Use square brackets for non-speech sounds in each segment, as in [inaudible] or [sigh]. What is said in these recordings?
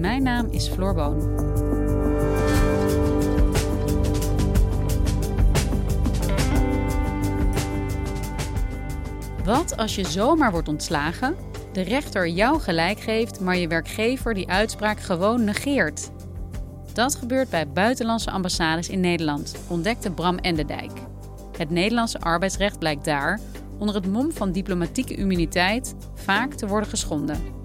Mijn naam is Floor Boon. Wat als je zomaar wordt ontslagen, de rechter jou gelijk geeft, maar je werkgever die uitspraak gewoon negeert? Dat gebeurt bij buitenlandse ambassades in Nederland, ontdekte Bram Endendijk. Het Nederlandse arbeidsrecht blijkt daar, onder het mom van diplomatieke immuniteit, vaak te worden geschonden.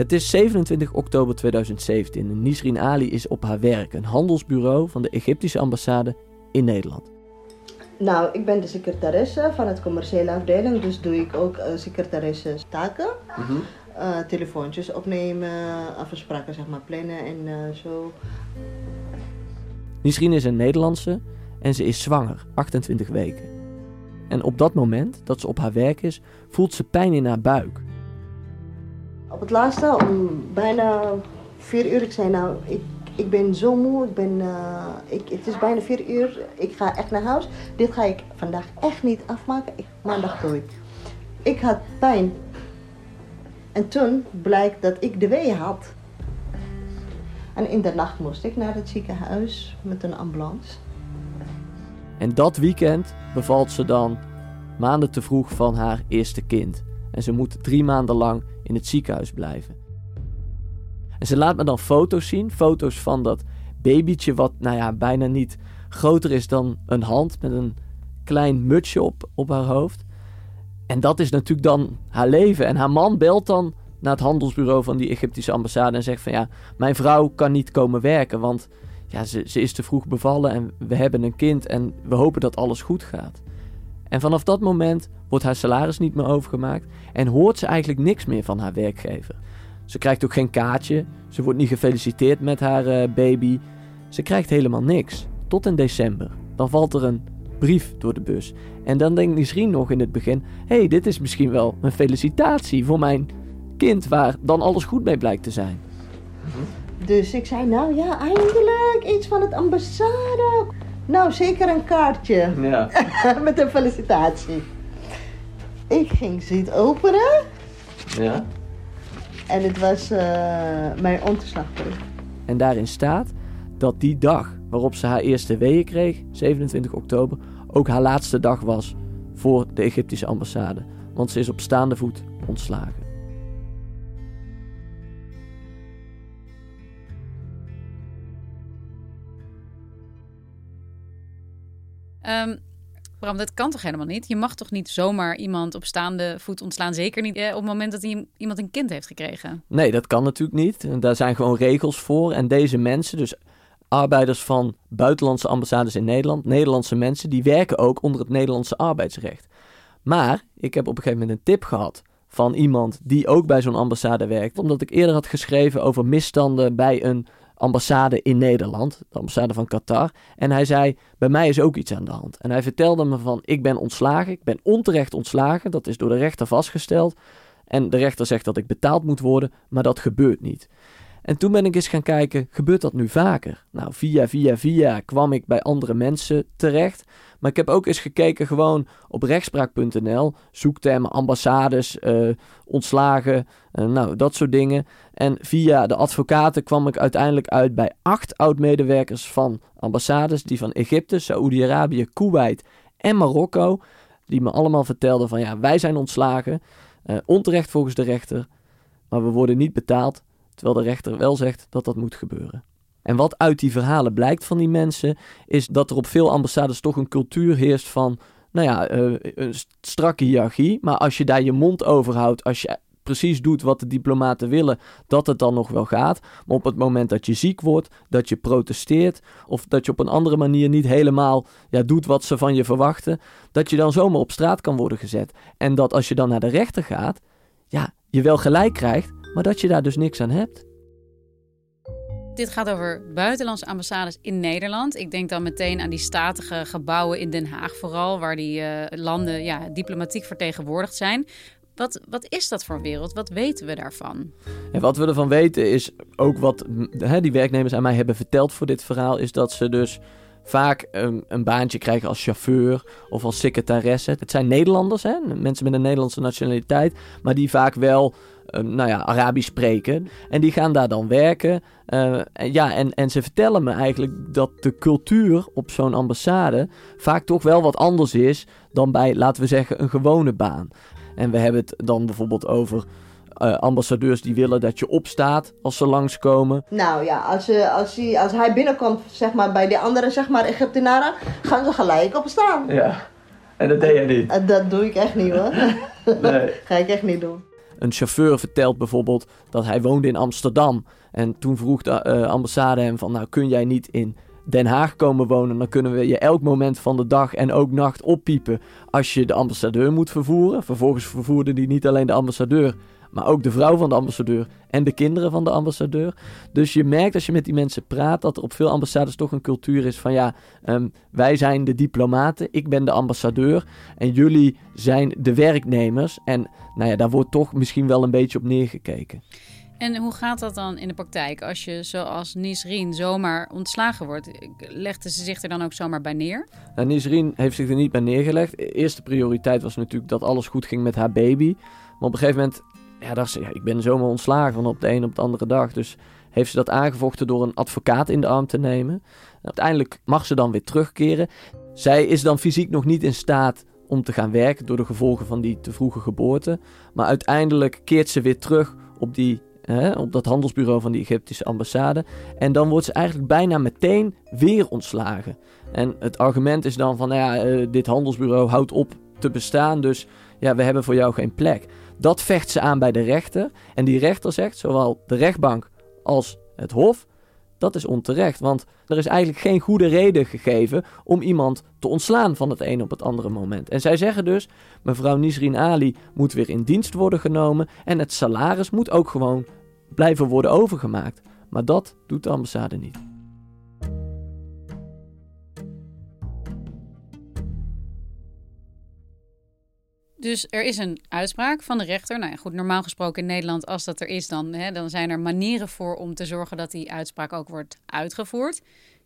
Het is 27 oktober 2017 en Nisrin Ali is op haar werk, een handelsbureau van de Egyptische ambassade in Nederland. Nou, ik ben de secretaresse van het commerciële afdeling, dus doe ik ook uh, secretaresse taken. Uh, telefoontjes opnemen, afspraken zeg maar plannen en uh, zo. Nisrin is een Nederlandse en ze is zwanger, 28 weken. En op dat moment dat ze op haar werk is, voelt ze pijn in haar buik. Op het laatste, om bijna vier uur, ik zei nou, ik, ik ben zo moe, ik ben, uh, ik, het is bijna vier uur, ik ga echt naar huis. Dit ga ik vandaag echt niet afmaken, maandag doe ik. Ik had pijn. En toen blijkt dat ik de wee had. En in de nacht moest ik naar het ziekenhuis met een ambulance. En dat weekend bevalt ze dan maanden te vroeg van haar eerste kind. En ze moet drie maanden lang in het ziekenhuis blijven. En ze laat me dan foto's zien, foto's van dat babytje wat nou ja, bijna niet groter is dan een hand met een klein mutsje op, op haar hoofd. En dat is natuurlijk dan haar leven. En haar man belt dan naar het handelsbureau van die Egyptische ambassade en zegt van ja, mijn vrouw kan niet komen werken, want ja, ze, ze is te vroeg bevallen en we hebben een kind en we hopen dat alles goed gaat. En vanaf dat moment wordt haar salaris niet meer overgemaakt en hoort ze eigenlijk niks meer van haar werkgever. Ze krijgt ook geen kaartje, ze wordt niet gefeliciteerd met haar uh, baby. Ze krijgt helemaal niks. Tot in december. Dan valt er een brief door de bus. En dan denkt Nisrien nog in het begin: hé, hey, dit is misschien wel een felicitatie voor mijn kind, waar dan alles goed mee blijkt te zijn. Dus ik zei, nou ja, eindelijk iets van het ambassade. Nou, zeker een kaartje. Ja. [laughs] Met een felicitatie. Ik ging ze openen. Ja. En het was uh, mijn ontslagbrief. En daarin staat dat die dag waarop ze haar eerste weeën kreeg, 27 oktober, ook haar laatste dag was voor de Egyptische ambassade. Want ze is op staande voet ontslagen. Um, Bram, dat kan toch helemaal niet? Je mag toch niet zomaar iemand op staande voet ontslaan? Zeker niet eh, op het moment dat iemand een kind heeft gekregen. Nee, dat kan natuurlijk niet. Daar zijn gewoon regels voor. En deze mensen, dus arbeiders van buitenlandse ambassades in Nederland, Nederlandse mensen, die werken ook onder het Nederlandse arbeidsrecht. Maar ik heb op een gegeven moment een tip gehad van iemand die ook bij zo'n ambassade werkt, omdat ik eerder had geschreven over misstanden bij een ambassade in Nederland, de ambassade van Qatar. En hij zei, bij mij is ook iets aan de hand. En hij vertelde me van, ik ben ontslagen, ik ben onterecht ontslagen, dat is door de rechter vastgesteld. En de rechter zegt dat ik betaald moet worden, maar dat gebeurt niet. En toen ben ik eens gaan kijken, gebeurt dat nu vaker? Nou, via, via, via kwam ik bij andere mensen terecht. Maar ik heb ook eens gekeken gewoon op rechtspraak.nl, zoektermen ambassades, uh, ontslagen, uh, nou, dat soort dingen. En via de advocaten kwam ik uiteindelijk uit bij acht oud-medewerkers van ambassades, die van Egypte, Saoedi-Arabië, Kuwait en Marokko, die me allemaal vertelden van ja, wij zijn ontslagen, uh, onterecht volgens de rechter, maar we worden niet betaald, terwijl de rechter wel zegt dat dat moet gebeuren. En wat uit die verhalen blijkt van die mensen, is dat er op veel ambassades toch een cultuur heerst van, nou ja, uh, een strakke hiërarchie. Maar als je daar je mond over houdt, als je precies doet wat de diplomaten willen, dat het dan nog wel gaat. Maar op het moment dat je ziek wordt, dat je protesteert of dat je op een andere manier niet helemaal ja, doet wat ze van je verwachten, dat je dan zomaar op straat kan worden gezet. En dat als je dan naar de rechter gaat, ja, je wel gelijk krijgt, maar dat je daar dus niks aan hebt. Dit gaat over buitenlandse ambassades in Nederland. Ik denk dan meteen aan die statige gebouwen in Den Haag vooral, waar die uh, landen ja, diplomatiek vertegenwoordigd zijn. Wat, wat is dat voor een wereld? Wat weten we daarvan? En wat we ervan weten is ook wat hè, die werknemers aan mij hebben verteld voor dit verhaal, is dat ze dus vaak een, een, baantje krijgen als chauffeur of als secretaresse. Het zijn Nederlanders, hè? mensen met een Nederlandse nationaliteit, maar die vaak wel nou ja, Arabisch spreken. En die gaan daar dan werken. Uh, ja, en, en ze vertellen me eigenlijk dat de cultuur op zo'n ambassade vaak toch wel wat anders is dan bij, laten we zeggen, een gewone baan. En we hebben het dan bijvoorbeeld over uh, ambassadeurs die willen dat je opstaat als ze langskomen. Nou ja, als, uh, als, hij, als hij binnenkomt zeg maar, bij de andere zeg maar, Egyptenaren, gaan ze gelijk opstaan. Ja, en dat deed je niet? dat doe ik echt niet hoor. Nee. [laughs] Ga ik echt niet doen. Een chauffeur vertelt bijvoorbeeld dat hij woonde in Amsterdam. En toen vroeg de uh, ambassade hem van, nou kun jij niet in Den Haag komen wonen, dan kunnen we je elk moment van de dag en ook nacht oppiepen als je de ambassadeur moet vervoeren. Vervolgens vervoerde hij niet alleen de ambassadeur, maar ook de vrouw van de ambassadeur en de kinderen van de ambassadeur. Dus je merkt als je met die mensen praat dat er op veel ambassades toch een cultuur is van ja, ehm, wij zijn de diplomaten, ik ben de ambassadeur en jullie zijn de werknemers. En nou ja, daar wordt toch misschien wel een beetje op neergekeken. En hoe gaat dat dan in de praktijk? Als je zoals Nisrien zomaar ontslagen wordt, legde ze zich er dan ook zomaar bij neer? Nou, Nisrien heeft zich er niet bij neergelegd. De eerste prioriteit was natuurlijk dat alles goed ging met haar baby. Maar op een gegeven moment ja, ze, ja, ik ben zomaar ontslagen van op de een op de andere dag. Dus heeft ze dat aangevochten door een advocaat in de arm te nemen. Uiteindelijk mag ze dan weer terugkeren. Zij is dan fysiek nog niet in staat om te gaan werken door de gevolgen van die te vroege geboorte. Maar uiteindelijk keert ze weer terug op, die, hè, op dat handelsbureau van die Egyptische ambassade. En dan wordt ze eigenlijk bijna meteen weer ontslagen. En het argument is dan van, nou ja, uh, dit handelsbureau houdt op te bestaan, dus ja, we hebben voor jou geen plek. Dat vecht ze aan bij de rechter. En die rechter zegt, zowel de rechtbank als het hof, dat is onterecht. Want er is eigenlijk geen goede reden gegeven om iemand te ontslaan van het een op het andere moment. En zij zeggen dus, mevrouw Nisrin Ali moet weer in dienst worden genomen en het salaris moet ook gewoon blijven worden overgemaakt. Maar dat doet de ambassade niet. Dus er is een uitspraak van de rechter. Nou ja, goed, normaal gesproken in Nederland, als dat er is, dan, hè, dan zijn er manieren voor om te zorgen dat die uitspraak ook wordt uitgevoerd.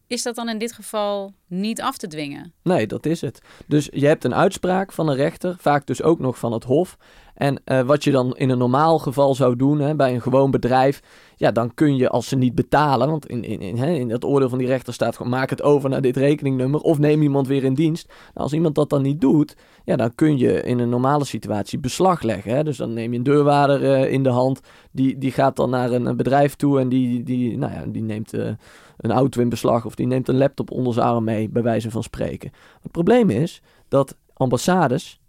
Is dat dan in dit geval niet af te dwingen? Nee, dat is het. Dus je hebt een uitspraak van een rechter, vaak dus ook nog van het Hof. En uh, wat je dan in een normaal geval zou doen hè, bij een gewoon bedrijf, ja, dan kun je als ze niet betalen, want in, in, in, hè, in het oordeel van die rechter staat gewoon maak het over naar dit rekeningnummer of neem iemand weer in dienst. Nou, als iemand dat dan niet doet, ja, dan kun je in een normale situatie beslag leggen. Hè. Dus dan neem je een deurwaarder uh, in de hand, die, die gaat dan naar een, bedrijf toe en die, die, nou ja, die neemt uh, een auto in beslag of die neemt een laptop onder zijn arm mee, bij wijze van spreken. Het probleem is dat ambassades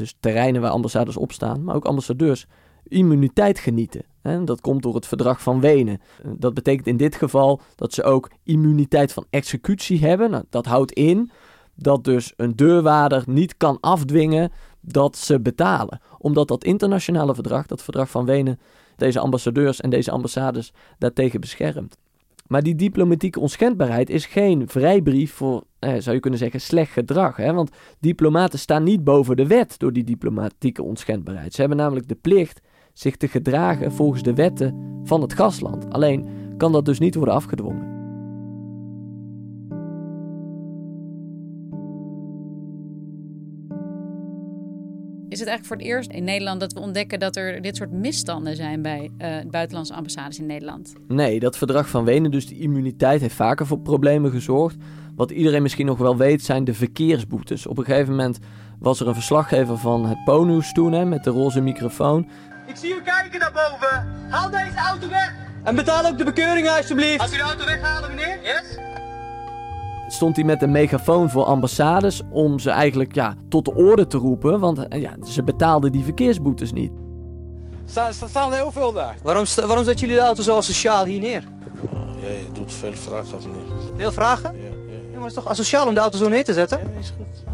dus terreinen waar ambassades op staan, maar ook ambassadeurs, immuniteit genieten. En dat komt door het verdrag van Wenen. Dat betekent in dit geval dat ze ook immuniteit van executie hebben. Nou, dat houdt in dat dus een deurwaarder niet kan afdwingen dat ze betalen. Omdat dat internationale verdrag, dat verdrag van Wenen, deze ambassadeurs en deze ambassades daartegen beschermt. Maar die diplomatieke onschendbaarheid is geen vrijbrief voor, eh, zou je kunnen zeggen, slecht gedrag. Hè? Want diplomaten staan niet boven de wet door die diplomatieke onschendbaarheid. Ze hebben namelijk de plicht zich te gedragen volgens de wetten van het gastland. Alleen kan dat dus niet worden afgedwongen. Het eigenlijk voor het eerst in Nederland dat we ontdekken dat er dit soort misstanden zijn bij uh, buitenlandse ambassades in Nederland? Nee, dat verdrag van Wenen, dus de immuniteit, heeft vaker voor problemen gezorgd. Wat iedereen misschien nog wel weet, zijn de verkeersboetes. Op een gegeven moment was er een verslaggever van het Ponus toen, hè, met de roze microfoon. Ik zie u kijken naar boven. Haal deze auto weg. En betaal ook de bekeuring alsjeblieft. Als u de auto weghalen, meneer. Yes? Stond hij met een megafoon voor ambassades om ze eigenlijk ja, tot de orde te roepen. Want eh, ja, ze betaalden die verkeersboetes niet. Staan, staan heel veel daar. Waarom, waarom zetten jullie de auto zo asociaal hier neer? Oh, jij doet veel vragen of niet? Veel vragen? Ja, ja. Ja, maar het is toch asociaal om de auto zo neer te zetten? Ja, is goed.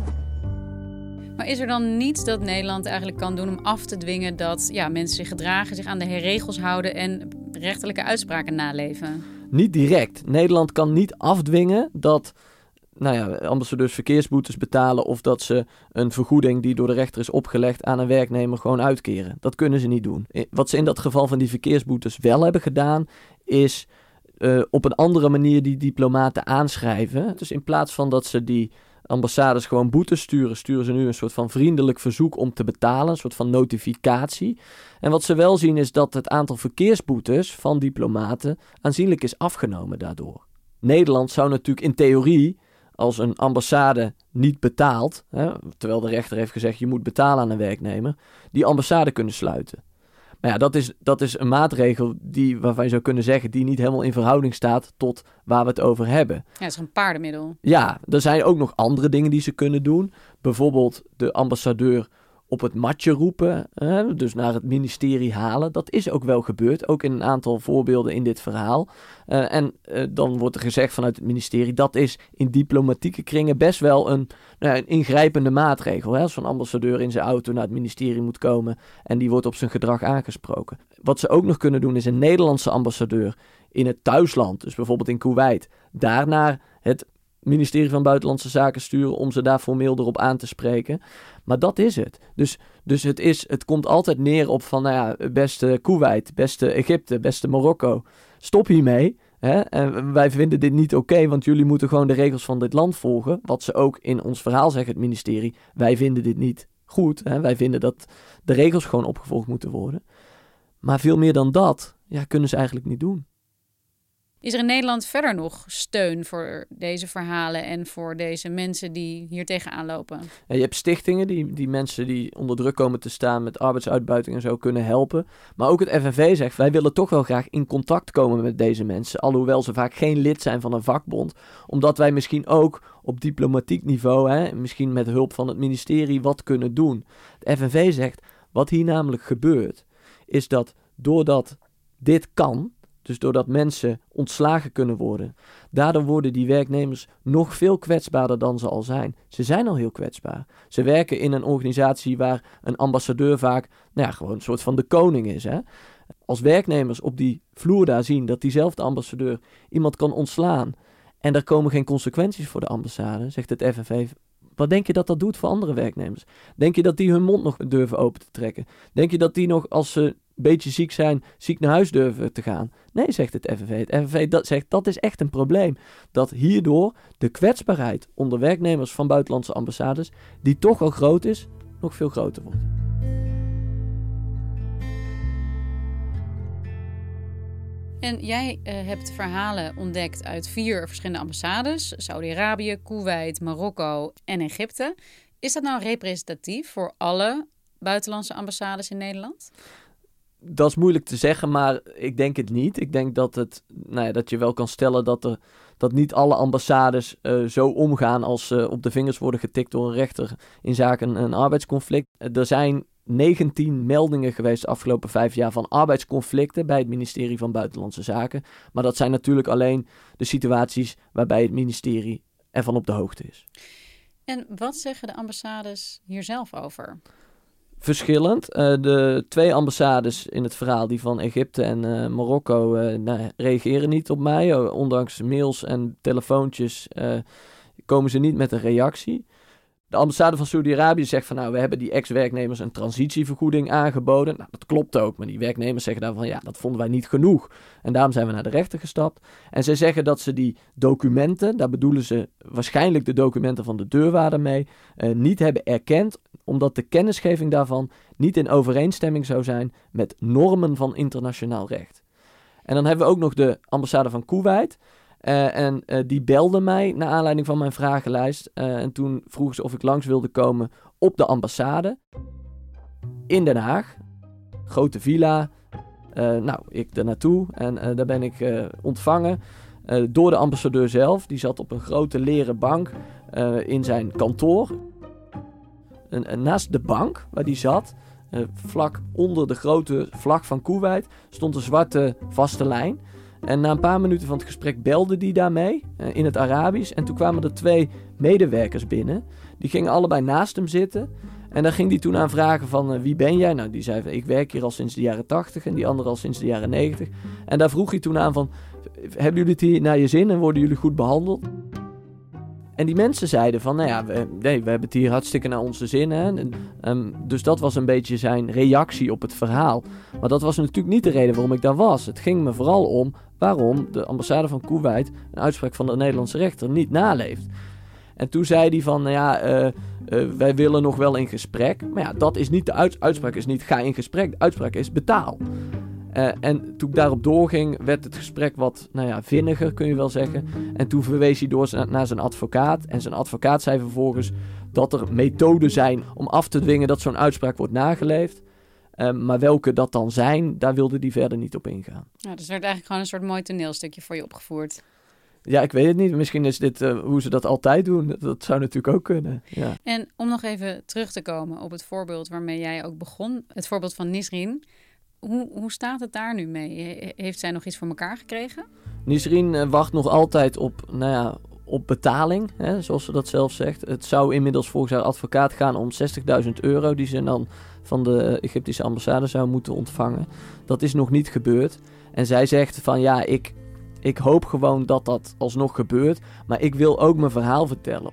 Maar is er dan niets dat Nederland eigenlijk kan doen om af te dwingen dat ja, mensen zich gedragen, zich aan de regels houden en rechterlijke uitspraken naleven? Niet direct. Nederland kan niet afdwingen dat nou ja, ambassadeurs verkeersboetes betalen of dat ze een vergoeding die door de rechter is opgelegd aan een werknemer gewoon uitkeren. Dat kunnen ze niet doen. Wat ze in dat geval van die verkeersboetes wel hebben gedaan, is uh, op een andere manier die diplomaten aanschrijven. Dus in plaats van dat ze die ambassades gewoon boetes sturen, sturen ze nu een soort van vriendelijk verzoek om te betalen, een soort van notificatie. En wat ze wel zien is dat het aantal verkeersboetes van diplomaten aanzienlijk is afgenomen daardoor. Nederland zou natuurlijk in theorie, als een ambassade niet betaalt, hè, terwijl de rechter heeft gezegd je moet betalen aan een werknemer, die ambassade kunnen sluiten. Maar ja, dat is, dat is een maatregel die, waarvan je zou kunnen zeggen, die niet helemaal in verhouding staat tot waar we het over hebben. Ja, het is een paardenmiddel. Ja, er zijn ook nog andere dingen die ze kunnen doen. Bijvoorbeeld de ambassadeur op het matje roepen, hè, dus naar het ministerie halen. Dat is ook wel gebeurd, ook in een aantal voorbeelden in dit verhaal. Uh, en uh, dan wordt er gezegd vanuit het ministerie dat is in diplomatieke kringen best wel een, nou, een ingrijpende maatregel. Hè, als zo'n ambassadeur in zijn auto naar het ministerie moet komen en die wordt op zijn gedrag aangesproken. Wat ze ook nog kunnen doen is een Nederlandse ambassadeur in het thuisland, dus bijvoorbeeld in Kuwait, daarna het ministerie van Buitenlandse Zaken sturen om ze daar formeel erop aan te spreken. Maar dat is het. Dus, dus het, is, het komt altijd neer op van, nou ja, beste Kuwait, beste Egypte, beste Marokko, stop hiermee. Hè? En wij vinden dit niet oké, want jullie moeten gewoon de regels van dit land volgen. Wat ze ook in ons verhaal zeggen, het ministerie. Wij vinden dit niet goed. Hè? Wij vinden dat de regels gewoon opgevolgd moeten worden. Maar veel meer dan dat ja, kunnen ze eigenlijk niet doen. Is er in Nederland verder nog steun voor deze verhalen en voor deze mensen die hier tegenaan lopen? Je hebt stichtingen die, die mensen die onder druk komen te staan met arbeidsuitbuiting en zo kunnen helpen. Maar ook het FNV zegt, wij willen toch wel graag in contact komen met deze mensen. Alhoewel ze vaak geen lid zijn van een vakbond. Omdat wij misschien ook op diplomatiek niveau, hè, misschien met hulp van het ministerie, wat kunnen doen. Het FNV zegt, wat hier namelijk gebeurt, is dat doordat dit kan, dus doordat mensen ontslagen kunnen worden. Daardoor worden die werknemers nog veel kwetsbaarder dan ze al zijn. Ze zijn al heel kwetsbaar. Ze werken in een organisatie waar een ambassadeur vaak nou ja, gewoon een soort van de koning is. Hè? Als werknemers op die vloer daar zien dat diezelfde ambassadeur iemand kan ontslaan. En er komen geen consequenties voor de ambassade, zegt het FNV. Wat denk je dat dat doet voor andere werknemers? Denk je dat die hun mond nog durven open te trekken? Denk je dat die nog, als ze beetje ziek zijn, ziek naar huis durven te gaan. Nee, zegt het FNV. Het FNV dat zegt dat is echt een probleem. Dat hierdoor de kwetsbaarheid onder werknemers van buitenlandse ambassades, die toch al groot is, nog veel groter wordt. En jij uh, hebt verhalen ontdekt uit vier verschillende ambassades: Saudi-Arabië, Kuwait, Marokko en Egypte. Is dat nou representatief voor alle buitenlandse ambassades in Nederland? dat is moeilijk te zeggen, maar ik denk het niet. Ik denk dat, het, nou ja, dat je wel kan stellen dat, er, dat niet alle ambassades uh, zo omgaan als ze op de vingers worden getikt door een rechter in zaken een arbeidsconflict. Er zijn 19 meldingen geweest de afgelopen vijf jaar van arbeidsconflicten bij het ministerie van Buitenlandse Zaken. Maar dat zijn natuurlijk alleen de situaties waarbij het ministerie ervan op de hoogte is. En wat zeggen de ambassades hier zelf over? verschillend. Uh, de twee ambassades in het verhaal, die van Egypte en uh, Marokko, uh, nou, reageren niet op mij. ondanks mails en telefoontjes komen ze niet met een reactie. De ambassade van Saudi-Arabië zegt van nou, we hebben die ex-werknemers een transitievergoeding aangeboden. Nou, dat klopt ook, maar die werknemers zeggen daarvan ja, dat vonden wij niet genoeg. En daarom zijn we naar de rechter gestapt. En ze zeggen dat ze die documenten, daar bedoelen ze waarschijnlijk de documenten van de deurwaarder mee, niet hebben erkend omdat de kennisgeving daarvan niet in overeenstemming zou zijn met normen van internationaal recht. En dan hebben we ook nog de ambassade van Kuwait. Uh, en uh, die belde mij naar aanleiding van mijn vragenlijst. Uh, en toen vroeg ze of ik langs wilde komen op de ambassade in Den Haag. Grote villa. nou, ik daar naartoe en daar ben ik ontvangen door de ambassadeur zelf. Die zat op een grote leren bank in zijn kantoor naast de bank waar die zat, vlak onder de grote vlag van Kuwait stond een zwarte vaste lijn. En na een paar minuten van het gesprek belde die daarmee uh, in het Arabisch. En toen kwamen er twee medewerkers binnen. Die gingen allebei naast hem zitten. En dan ging hij toen aan vragen van uh, wie ben jij? Nou, die zei ik werk hier al sinds de jaren 80 en die andere al sinds de jaren 90. En daar vroeg hij toen aan van hebben jullie het hier naar je zin en worden jullie goed behandeld? En die mensen zeiden van, nou ja, we, nee, we hebben het hier hartstikke naar onze zin. Hè? En, um, dus dat was een beetje zijn reactie op het verhaal. Maar dat was natuurlijk niet de reden waarom ik daar was. Het ging me vooral om waarom de ambassade van Kuwait een uitspraak van de Nederlandse rechter niet naleeft. En toen zei hij van, nou ja, uh, uh, wij willen nog wel in gesprek. Maar ja, dat is niet de uits uitspraak, is niet ga in gesprek. De uitspraak is betaal. Uh, en toen ik daarop doorging, werd het gesprek wat, nou ja, vinniger kun je wel zeggen. En toen verwees hij door naar zijn advocaat. En zijn advocaat zei vervolgens dat er methoden zijn om af te dwingen dat zo'n uitspraak wordt nageleefd. Uh, maar welke dat dan zijn, daar wilde hij verder niet op ingaan. Ja, dus er werd eigenlijk gewoon een soort mooi toneelstukje voor je opgevoerd. Ja, ik weet het niet. Misschien is dit uh, hoe ze dat altijd doen. Dat zou natuurlijk ook kunnen. Ja. En om nog even terug te komen op het voorbeeld waarmee jij ook begon. Het voorbeeld van Nisrin. Hoe, hoe staat het daar nu mee? Heeft zij nog iets voor elkaar gekregen? Nisrin uh, wacht nog altijd op, nou ja, op betaling, hè, zoals ze dat zelf zegt. Het zou inmiddels volgens haar advocaat gaan om 60.000 euro die ze dan van de Egyptische ambassade zou moeten ontvangen. Dat is nog niet gebeurd. En zij zegt van ja, ik, ik hoop gewoon dat dat alsnog gebeurt. Maar ik wil ook mijn verhaal vertellen.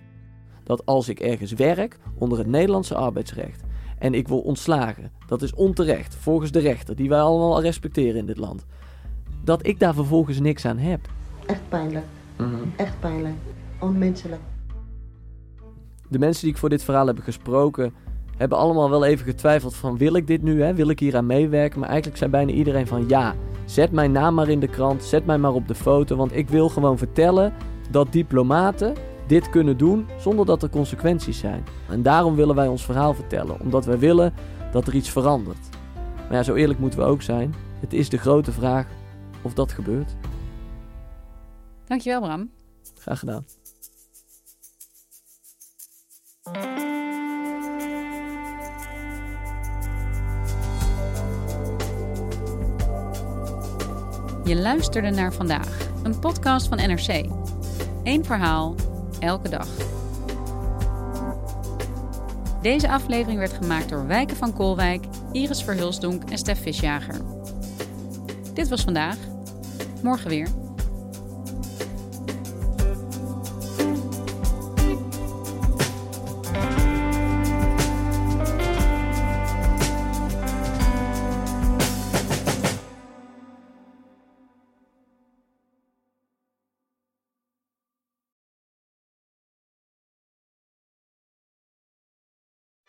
Dat als ik ergens werk onder het Nederlandse arbeidsrecht en ik word ontslagen, dat is onterecht volgens de rechter die wij allemaal respecteren in dit land, dat ik daar vervolgens niks aan heb. Echt pijnlijk. Mm -hmm. Echt pijnlijk. Onmenselijk. De mensen die ik voor dit verhaal heb gesproken, hebben allemaal wel even getwijfeld van wil ik dit nu, hè? wil ik hier aan meewerken? Maar eigenlijk zei bijna iedereen van ja, zet mijn naam maar in de krant, zet mij maar op de foto, want ik wil gewoon vertellen dat diplomaten dit kunnen doen zonder dat er consequenties zijn. En daarom willen wij ons verhaal vertellen, omdat wij willen dat er iets verandert. Maar ja, zo eerlijk moeten we ook zijn. Het is de grote vraag of dat gebeurt. Dankjewel Bram. Graag gedaan. Je luisterde naar vandaag, een podcast van NRC. Eén verhaal, elke dag. Deze aflevering werd gemaakt door Wijken van Koolwijk, Iris Verhulsdonk en Stef Visjager. Dit was vandaag. Morgen weer.